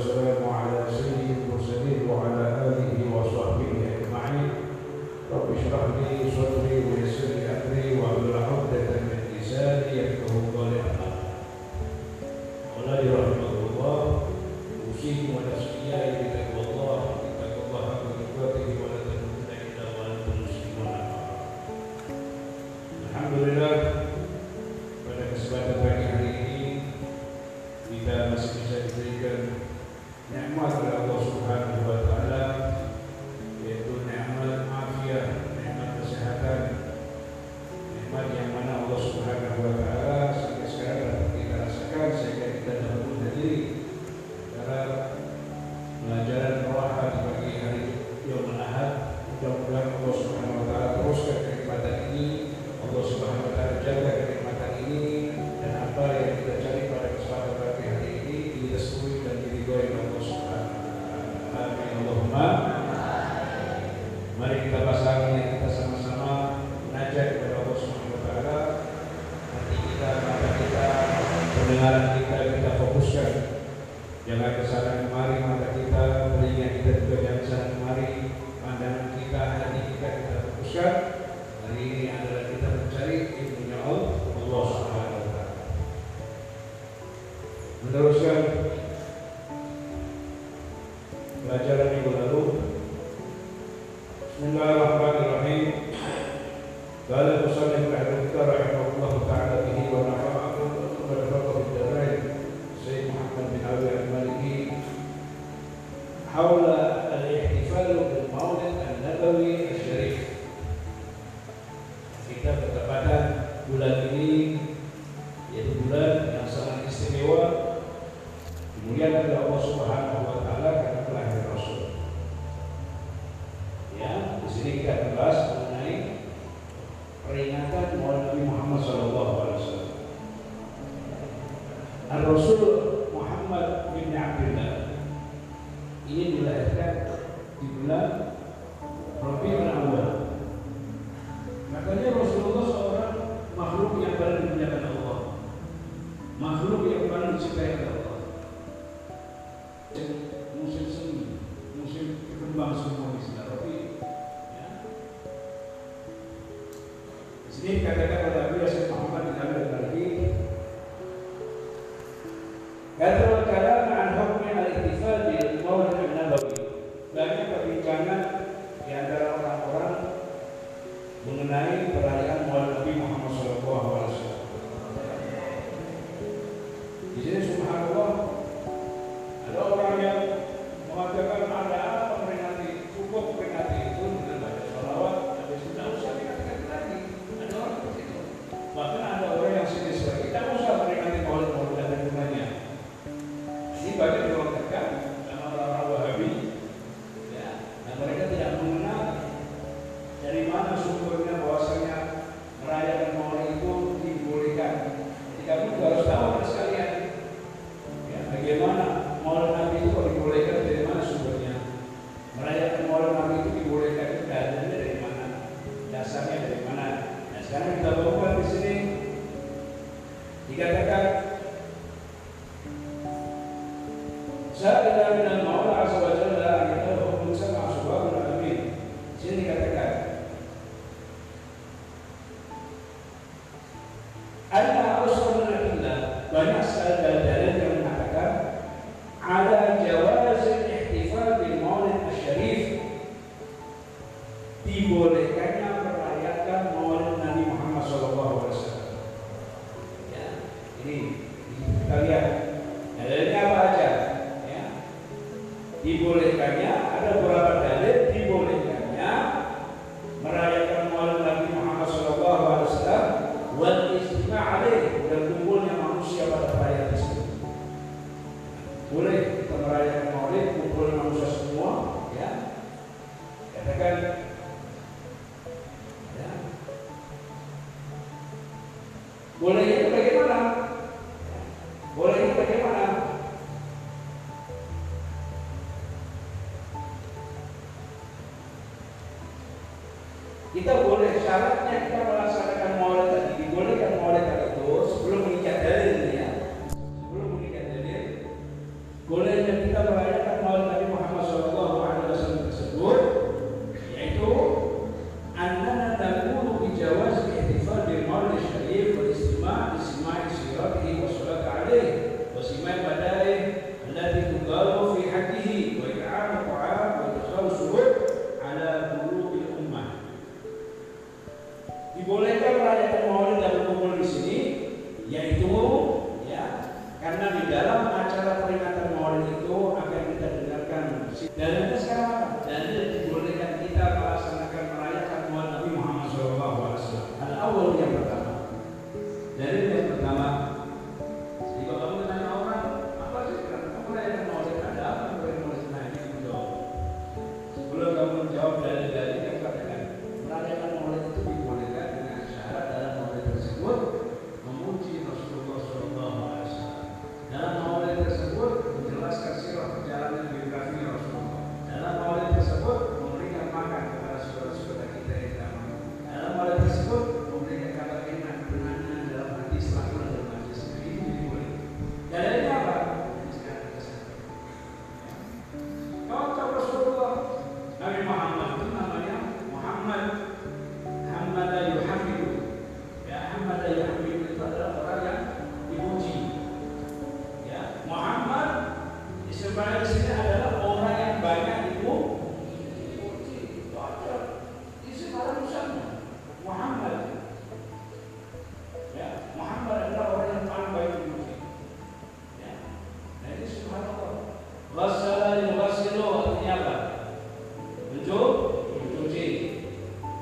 والسلام على سيد المرسلين وعلى آله وصحبه أجمعين. رب اشرح لي صدري ويسر لي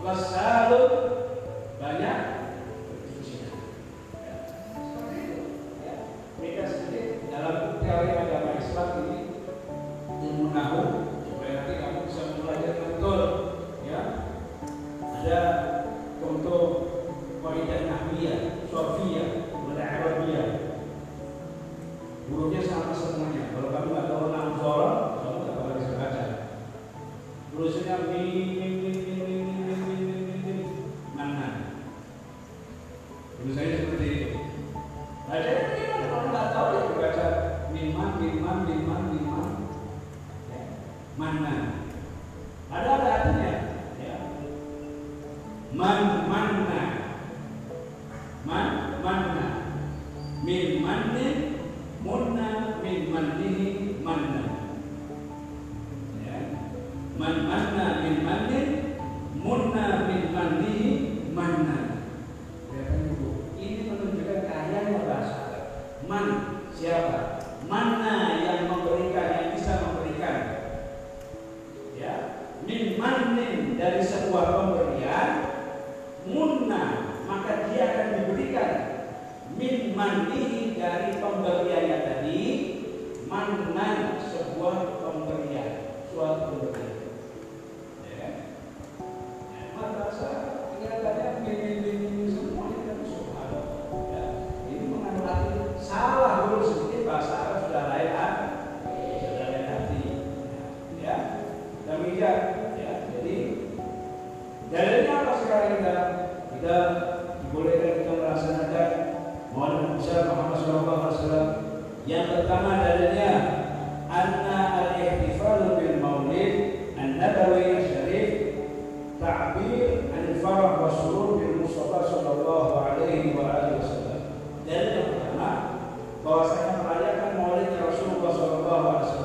Wassalun banyak. Dalilnya apa sekarang kita kita dibolehkan kita melaksanakan mohon besar Muhammad Shallallahu Alaihi Wasallam. Yang pertama dalilnya anna al-ihtifal bil maulid an-nabawi syarif ta'bir an farah wa surur bil Mustafa sallallahu alaihi wa alihi wasallam. Dalil yang pertama bahwasanya merayakan maulid Rasulullah sallallahu alaihi wasallam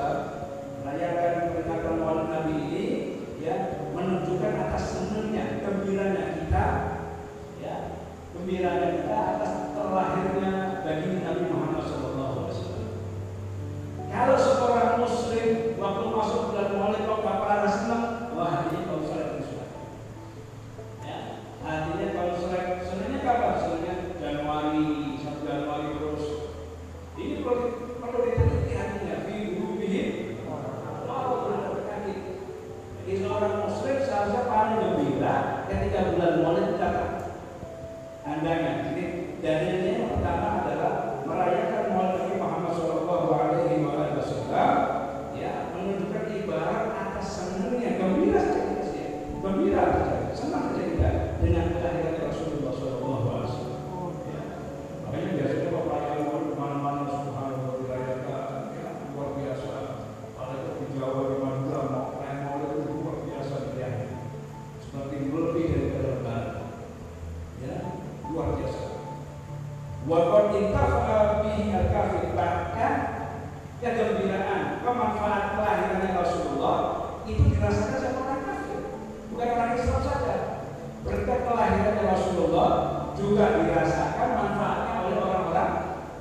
Rasulullah juga dirasakan manfaatnya oleh orang-orang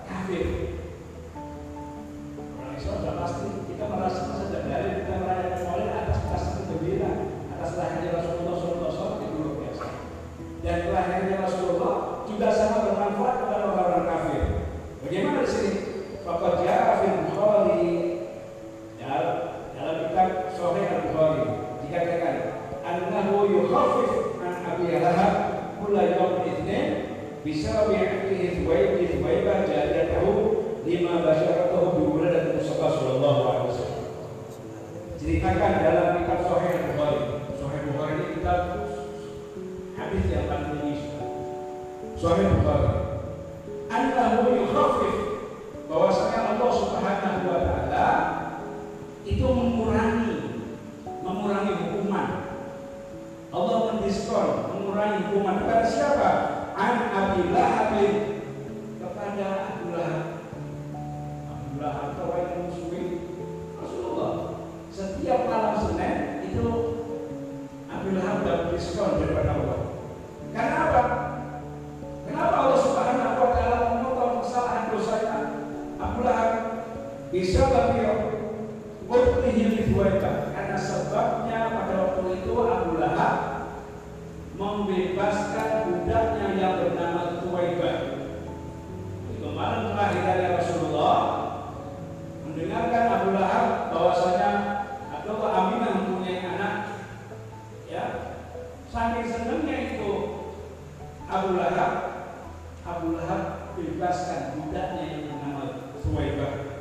kafir. saking senengnya itu Abu Lahab. Abu Lahab bebaskan budaknya yang bernama Suwaibah.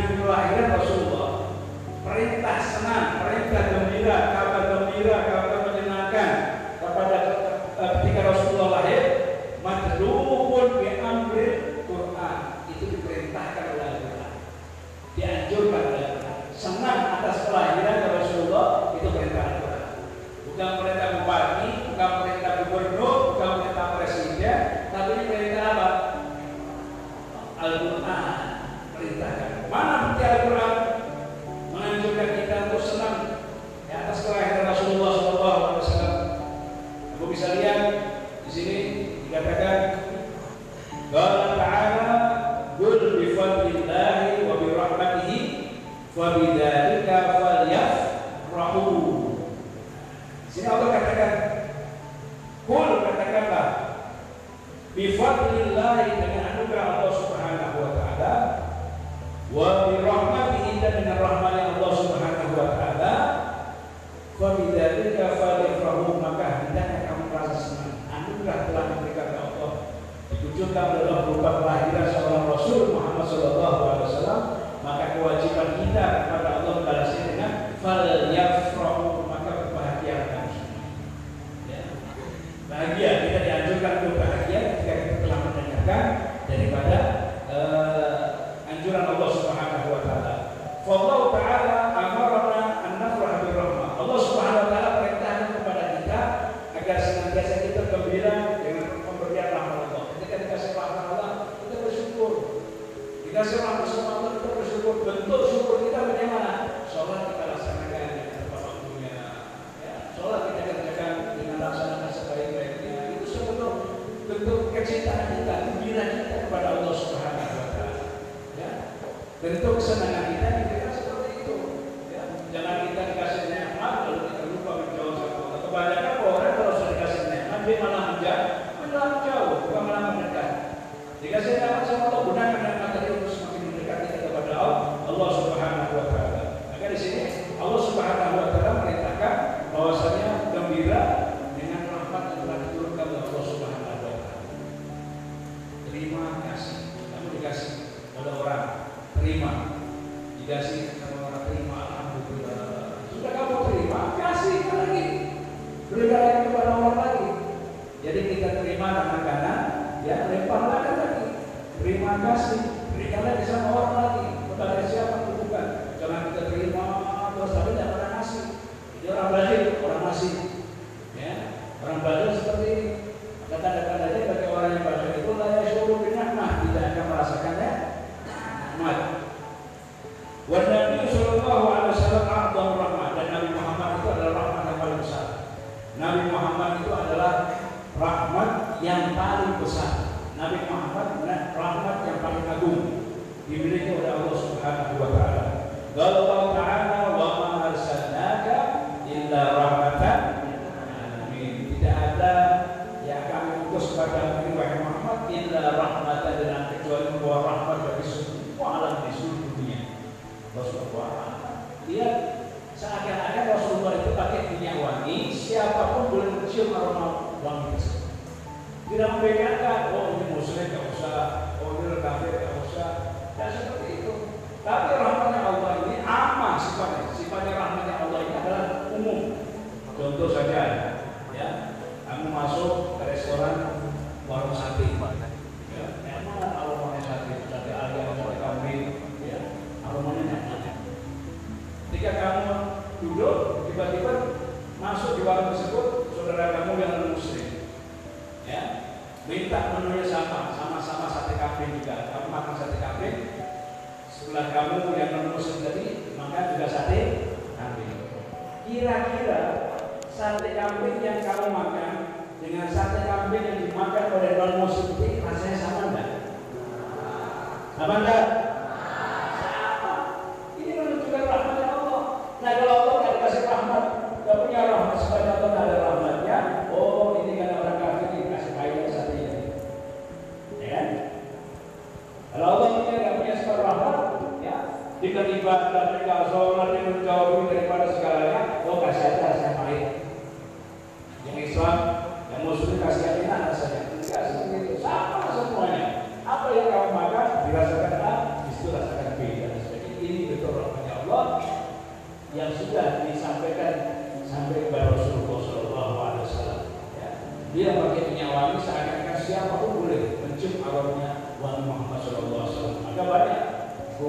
dengan kelahiran Rasulullah perintah senang perintah gembira kabar gembira kabar dia seakan-akan Rasulullah itu pakai minyak wangi, siapa pun boleh mencium aroma wangi tersebut. Tidak membedakan, oh ini muslim gak usah, oh ini kafir gak usah, dan seperti itu. Tapi rahmatnya Allah ini aman sifatnya, sifatnya rahmatnya Allah ini adalah umum. Contoh saja, ya, kamu masuk ke restoran warung sate,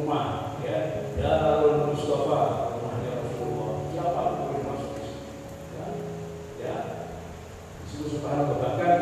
rumah ya. ya Darul Mustafa rumahnya Rasulullah. Siapa boleh masuk ya ya. Disebut subhanallah. Bahkan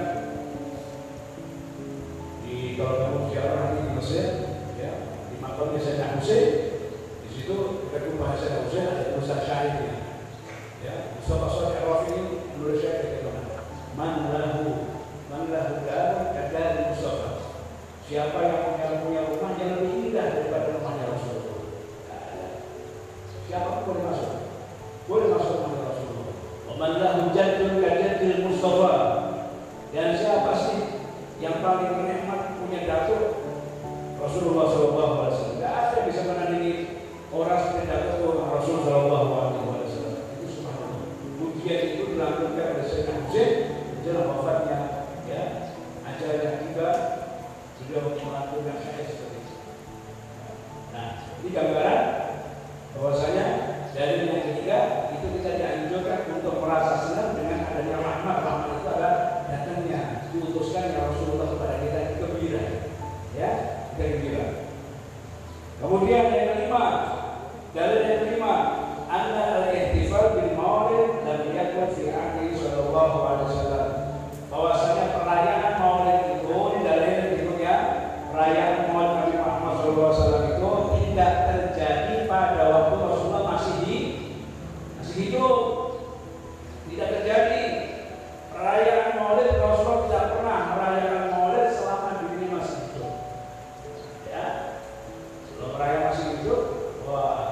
saya masih hidup wah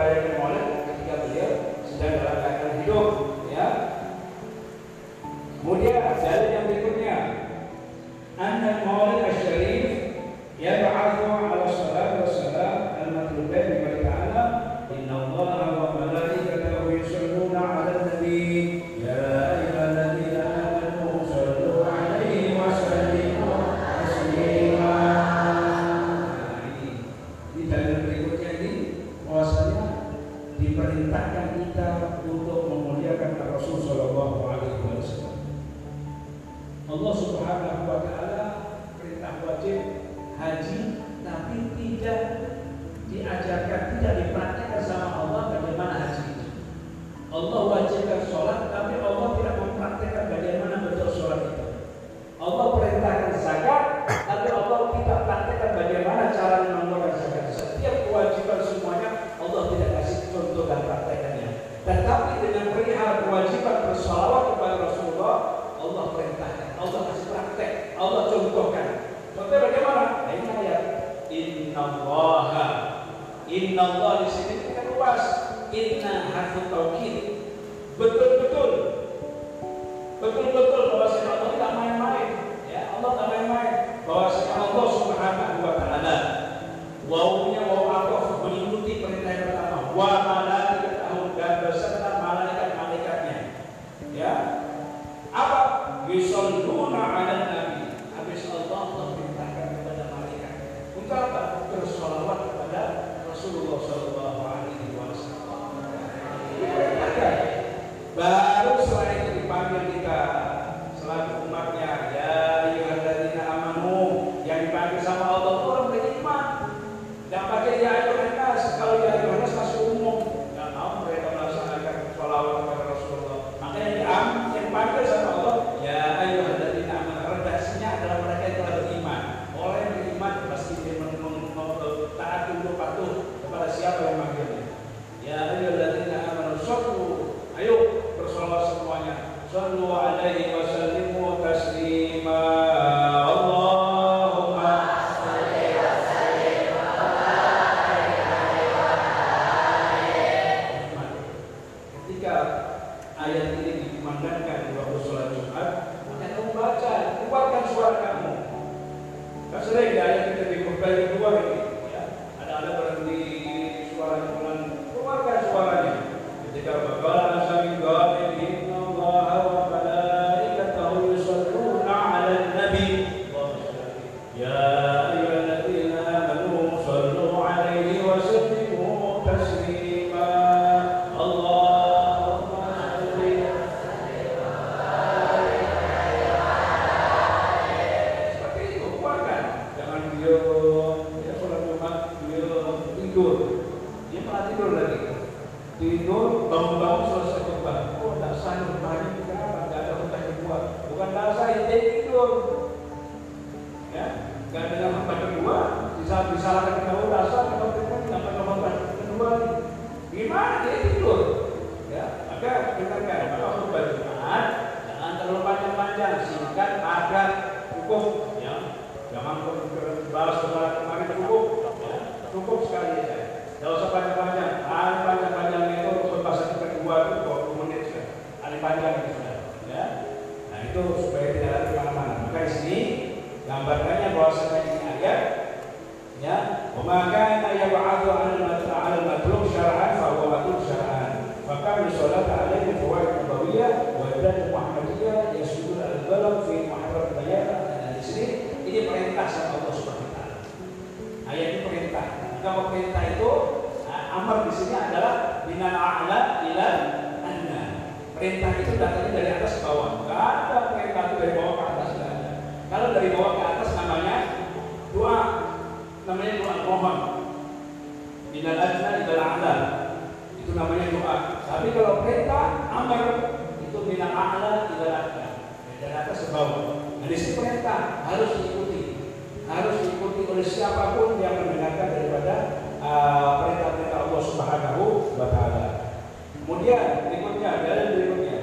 beliau gimana? Dia tidur. Ya maka dengarkan maka khutbah jumat jangan terlalu panjang-panjang. Singkat padat cukup. Ya jangan balas kepada kemarin cukup. Ya cukup sekali ya tidak usah panjang-panjang. Paling panjang-panjang itu khutbah satu kedua itu 20 menit sudah. Paling panjang itu sudah. Ya. Nah itu supaya tidak ada ke mana-mana maka di sini gambarkannya bahwasanya ini ayat ya maka ayat kana yab'athu 'ala al-mat'a 'ala al-matlub syar'an fa huwa matlub syar'an. Fa kana salat 'alaihi fawaid nabawiyah wa ibadatu muhammadiyah yasudul al-balad fi muharram bayat dan nah, di sini ini perintah sama Allah Subhanahu wa taala. Nah, ayat ini perintah. Kalau perintah itu nah, amar di sini adalah minal a'la ila anna. Perintah itu datangnya dari atas ke bawah. Enggak ada perintah itu dari bawah ke atas kalau dari bawah ke atas namanya doa namanya doa mohon. Minal adna ila a'la. Itu namanya doa. Tapi kalau perintah amar itu minal a'la ila adna. Dari atas ke bawah. Nah, di sini perintah harus diikuti. Harus diikuti oleh siapa pun yang mendengarkan daripada uh, perintah-perintah Allah Subhanahu wa taala. Kemudian berikutnya dalil berikutnya.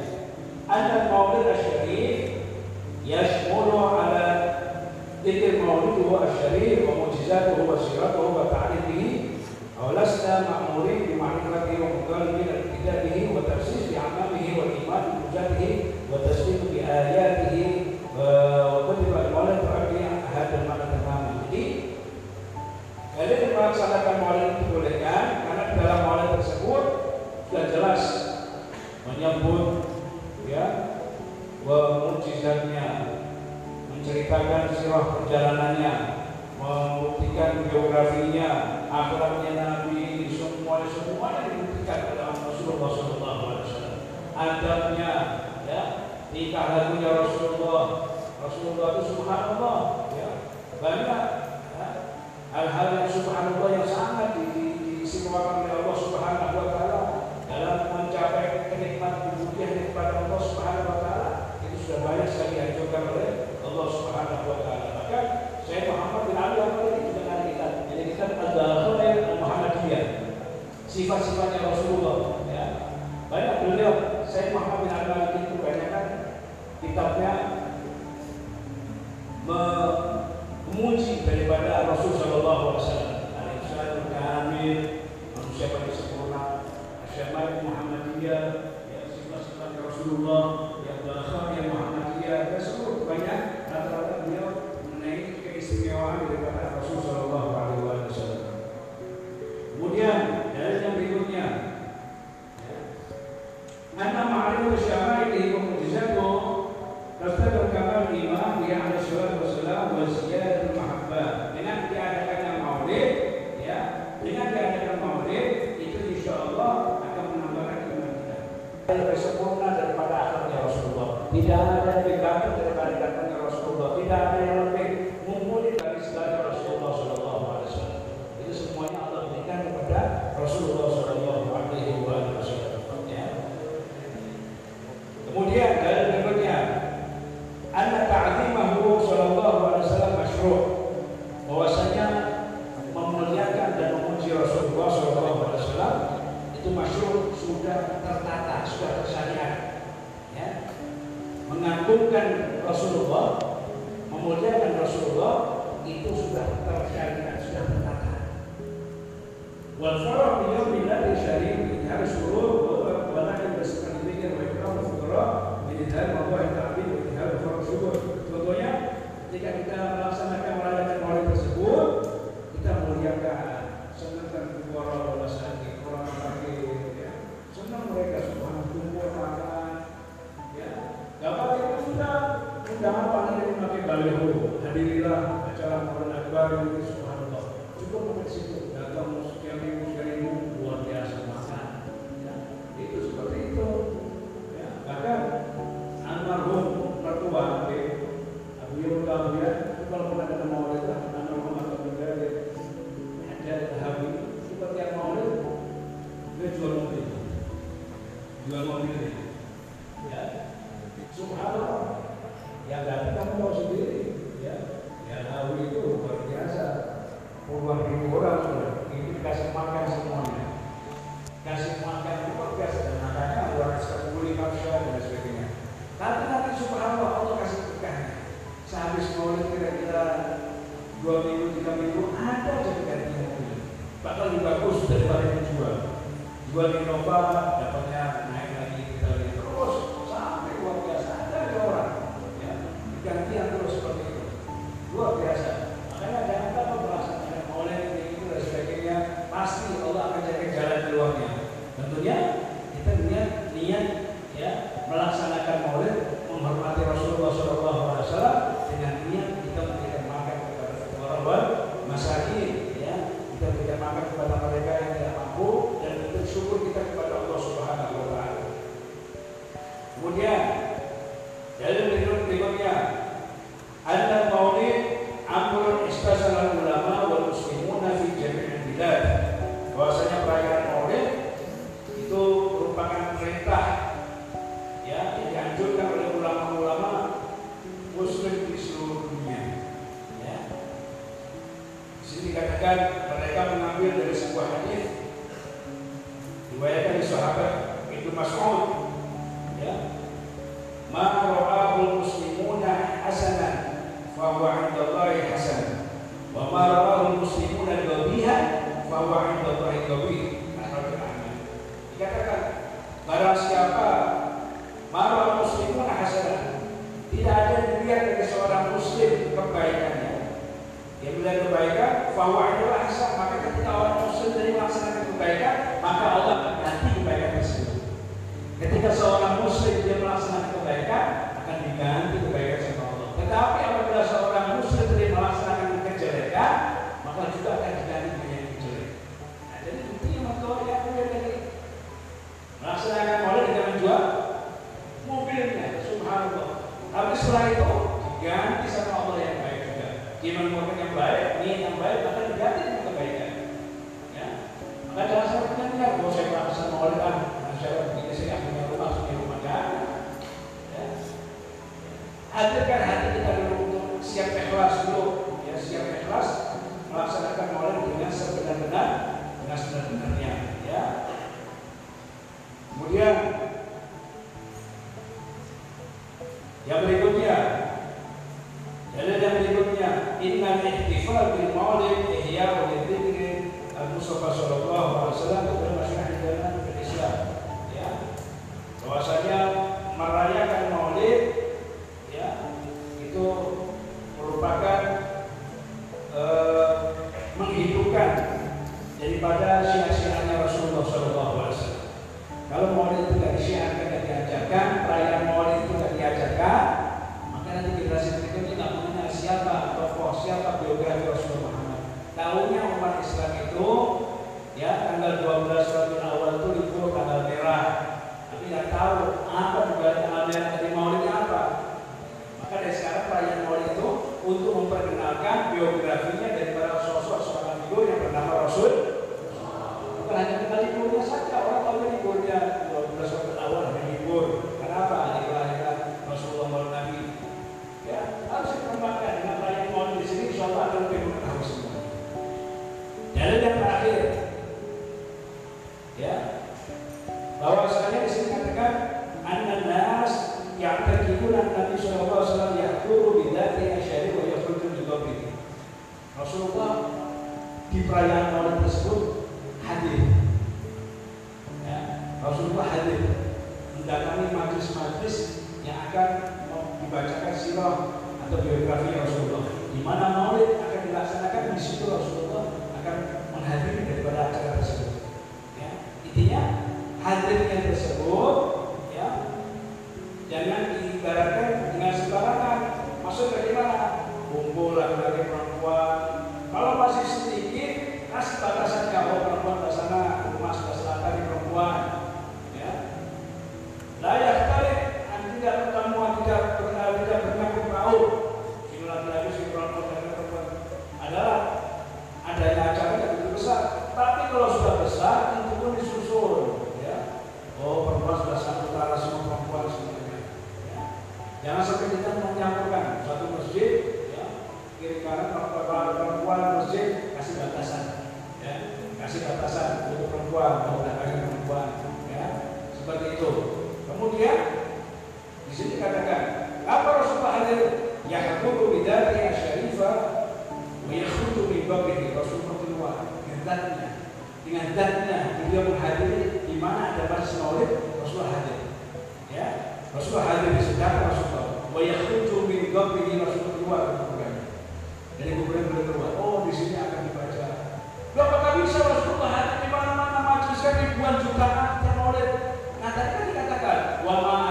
Anna maulid asy-syarif yashmulu ala ذكر مولده الشريف ومعجزاته وسيرته وتعريفه ولسنا مأمورين بمعرفته ومطالبين الاقتداء به وتأسيس بأعمامه والإيمان بحجته وتصديق بآياته وكتب المولد تؤدي هذا المعنى تماما. Jadi kalian melaksanakan maulid itu bolehkan karena dalam maulid tersebut sudah jelas menyebut ya mukjizatnya menceritakan sirah perjalanannya membuktikan biografinya akhlaknya Nabi semua semuanya dibuktikan oleh Rasulullah SAW adabnya ya nikah lagunya Rasulullah. Rasulullah itu subhanallah ya. Banyak ya, hal-hal yang subhanallah yang sangat diistimewakan oleh Allah Subhanahu wa taala dalam mencapai kenikmatan ibudiah kepada Allah Subhanahu wa taala itu sudah banyak sekali dianjurkan oleh Allah Subhanahu wa taala. Maka saya Muhammad bin Ali apa juga ada kita. Jadi kita ada khair Muhammadiyah. Sifat-sifatnya Rasulullah ya. Banyak beliau saya Muhammad bin Ali itu banyak kan kitabnya memuji daripada Rasul Shallallahu Alaihi Wasallam. Kamil, manusia paling sempurna, Asyamah Muhammadiyah, ya sifat-sifat Rasulullah, yang bahasa yang Muhammadiyah, seluruh banyak rata-rata beliau mengenai keistimewaan daripada Rasul Shallallahu Alaihi Wasallam. Kemudian dari yang berikutnya, Anna ma'arif syama'ilihi wa mujizatuh Tafsir kamal imam dia alaihi salatu wassalam wa ziyadatul mahabbah. Dengan diadakannya maulid, ya, dengan diadakan maulid itu insya Allah akan menambahkan iman kita. Lebih sempurna daripada akhlaknya Rasulullah. Tidak ada yang lebih daripada datangnya Rasulullah. Tidak ada yang Jual Innova dapatnya komitmen yang baik, niat yang baik akan diganti dengan kebaikan. Ya. Maka jangan sampai kita tidak mau saya merasa oleh ah, saya begini saya punya rumah, punya rumah kan. Ya. Hadirkan hati kita dulu untuk siap ikhlas ya. Bahwa sekali di sini katakan ananas yang terkibulan Nabi Shallallahu Alaihi Wasallam yang guru asyari wa yafrujun di begitu Rasulullah di perayaan maulid tersebut hadir. Ya, Rasulullah hadir mendatangi majlis-majlis yang akan dibacakan sirah atau biografi Rasulullah. Di mana maulid akan dilaksanakan di situ Rasulullah akan menghadiri daripada acara tersebut. Artinya, hadirnya tersebut menunjukkan akan oleh Nah tadi kan dikatakan wama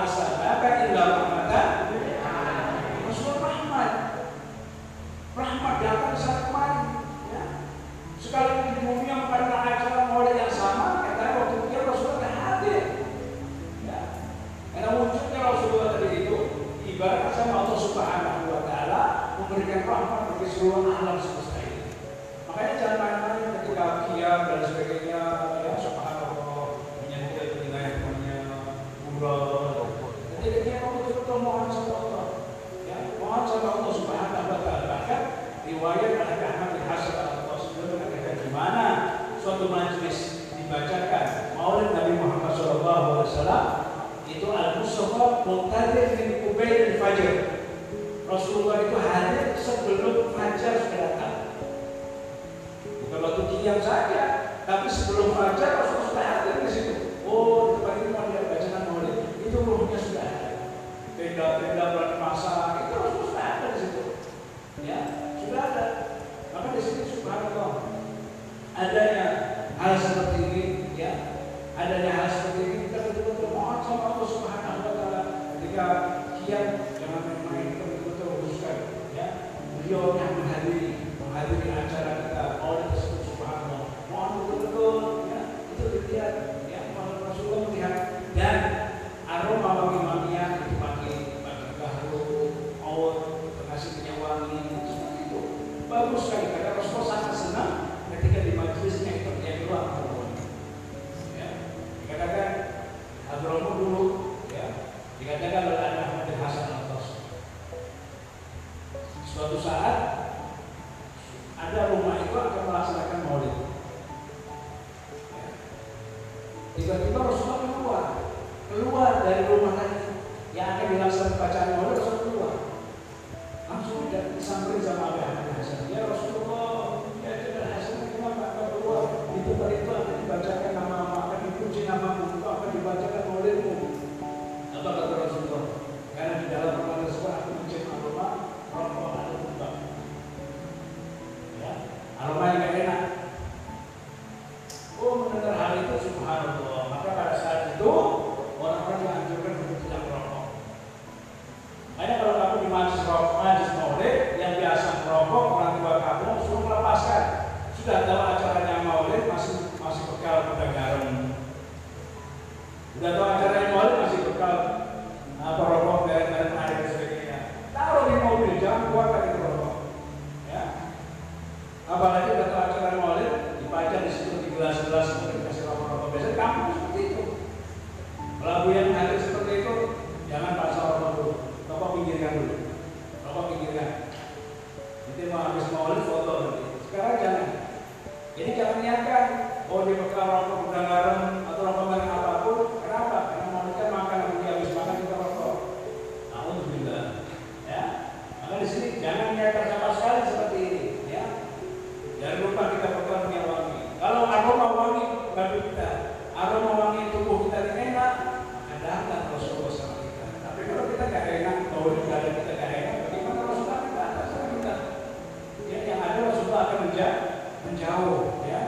kita. Aroma wangi tubuh kita ini enak datang Rasulullah sama kita. Tapi kalau kita gak enak bahwa di kita gak enak bagaimana Rasulullah kita atas sama kita? Ya, yang ada Rasulullah akan menjauh, menjauh ya.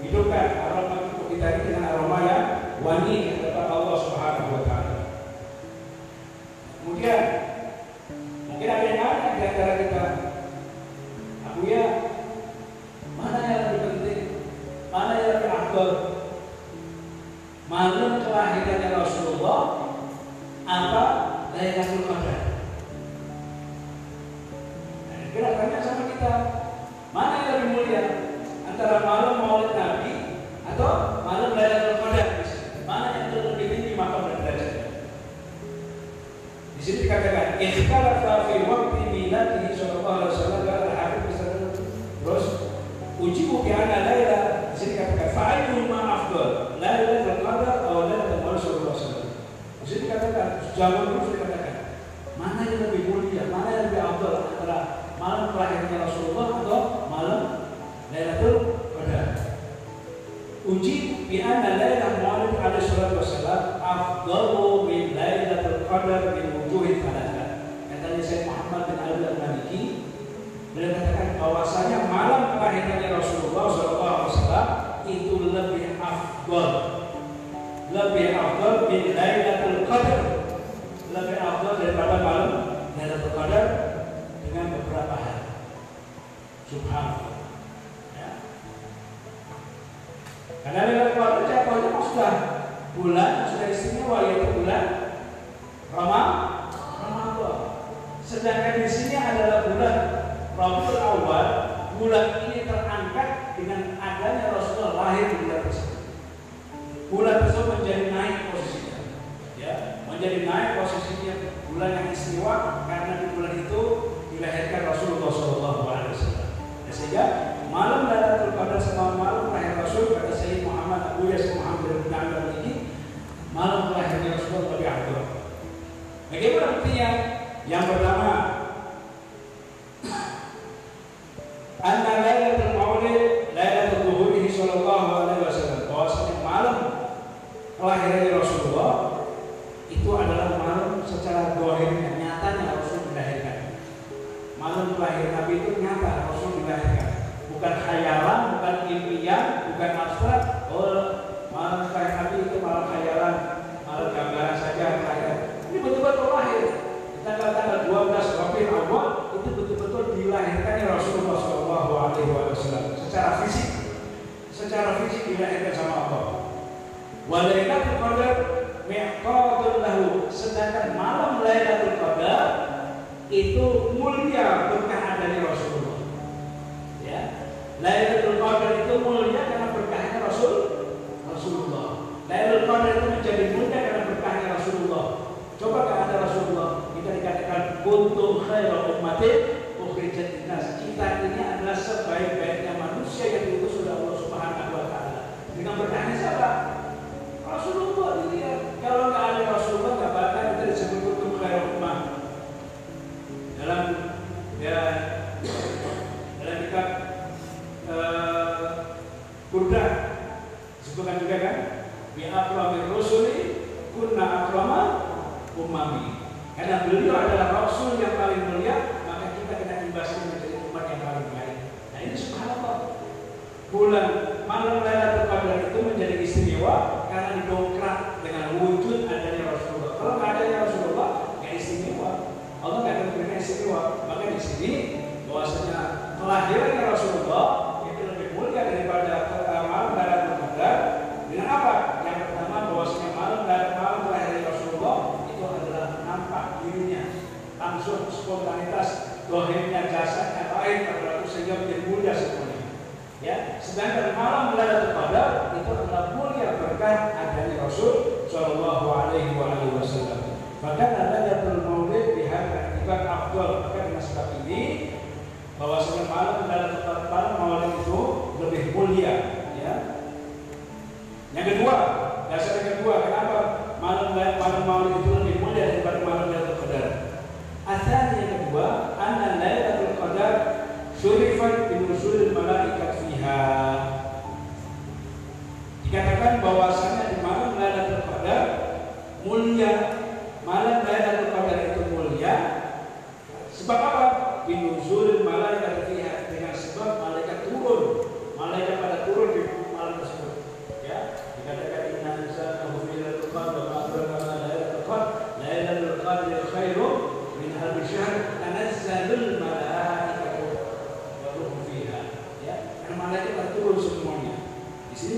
Hidupkan aroma tubuh kita ini dengan aroma yang wangi. bulan sudah istimewa yaitu bulan. Ramadhan Sedangkan di sini adalah bulan Rabiul Awal, bulan ini terangkat dengan adanya Rasulullah lahir di bulan tersebut. Bulan tersebut menjadi naik posisinya, ya, menjadi naik posisinya bulan yang istimewa karena di bulan itu dilahirkan Rasulullah Shallallahu Alaihi Wasallam. Ya, sehingga malam Lailatul Qadar semalam malam lahir Rasul pada Sayyid Muhammad Abu Yasir Muhammad bin Abdul malam terakhirnya Rasulullah bagi Abdullah. Bagaimana buktinya? Yang pertama,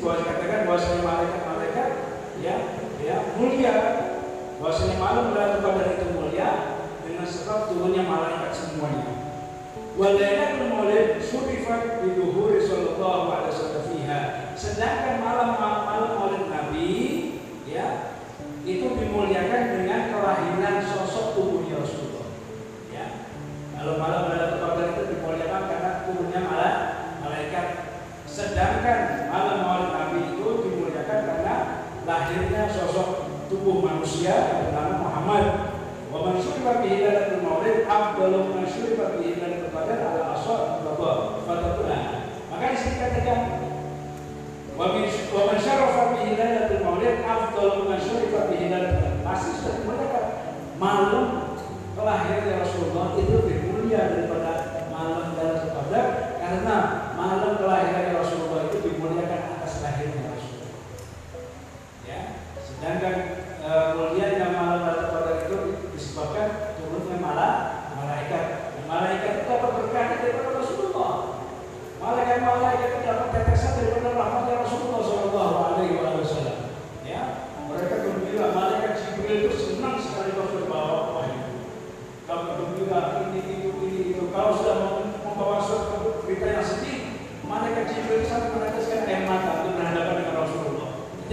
bahwa dikatakan bahwasanya malaikat-malaikat ya ya mulia bahwasanya malam berada pada itu mulia dengan sebab turunnya malaikat semuanya. Walailatul Maulid surifat bi duhuri sallallahu alaihi wasallam Sedangkan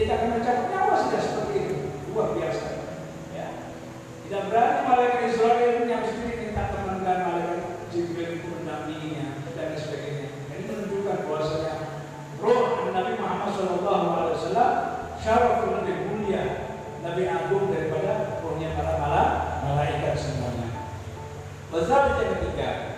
tidak akan mencabut nyawa sudah seperti itu. Luar biasa. Ya. Tidak berani malaikat Israel yang sendiri minta kemenangan malaikat Jibril itu mendampinginya dan sebagainya. Ini menunjukkan bahwasanya roh Nabi Muhammad Shallallahu Alaihi Wasallam syaraf lebih mulia lebih agung daripada rohnya para malaikat semuanya. Besar yang ketiga,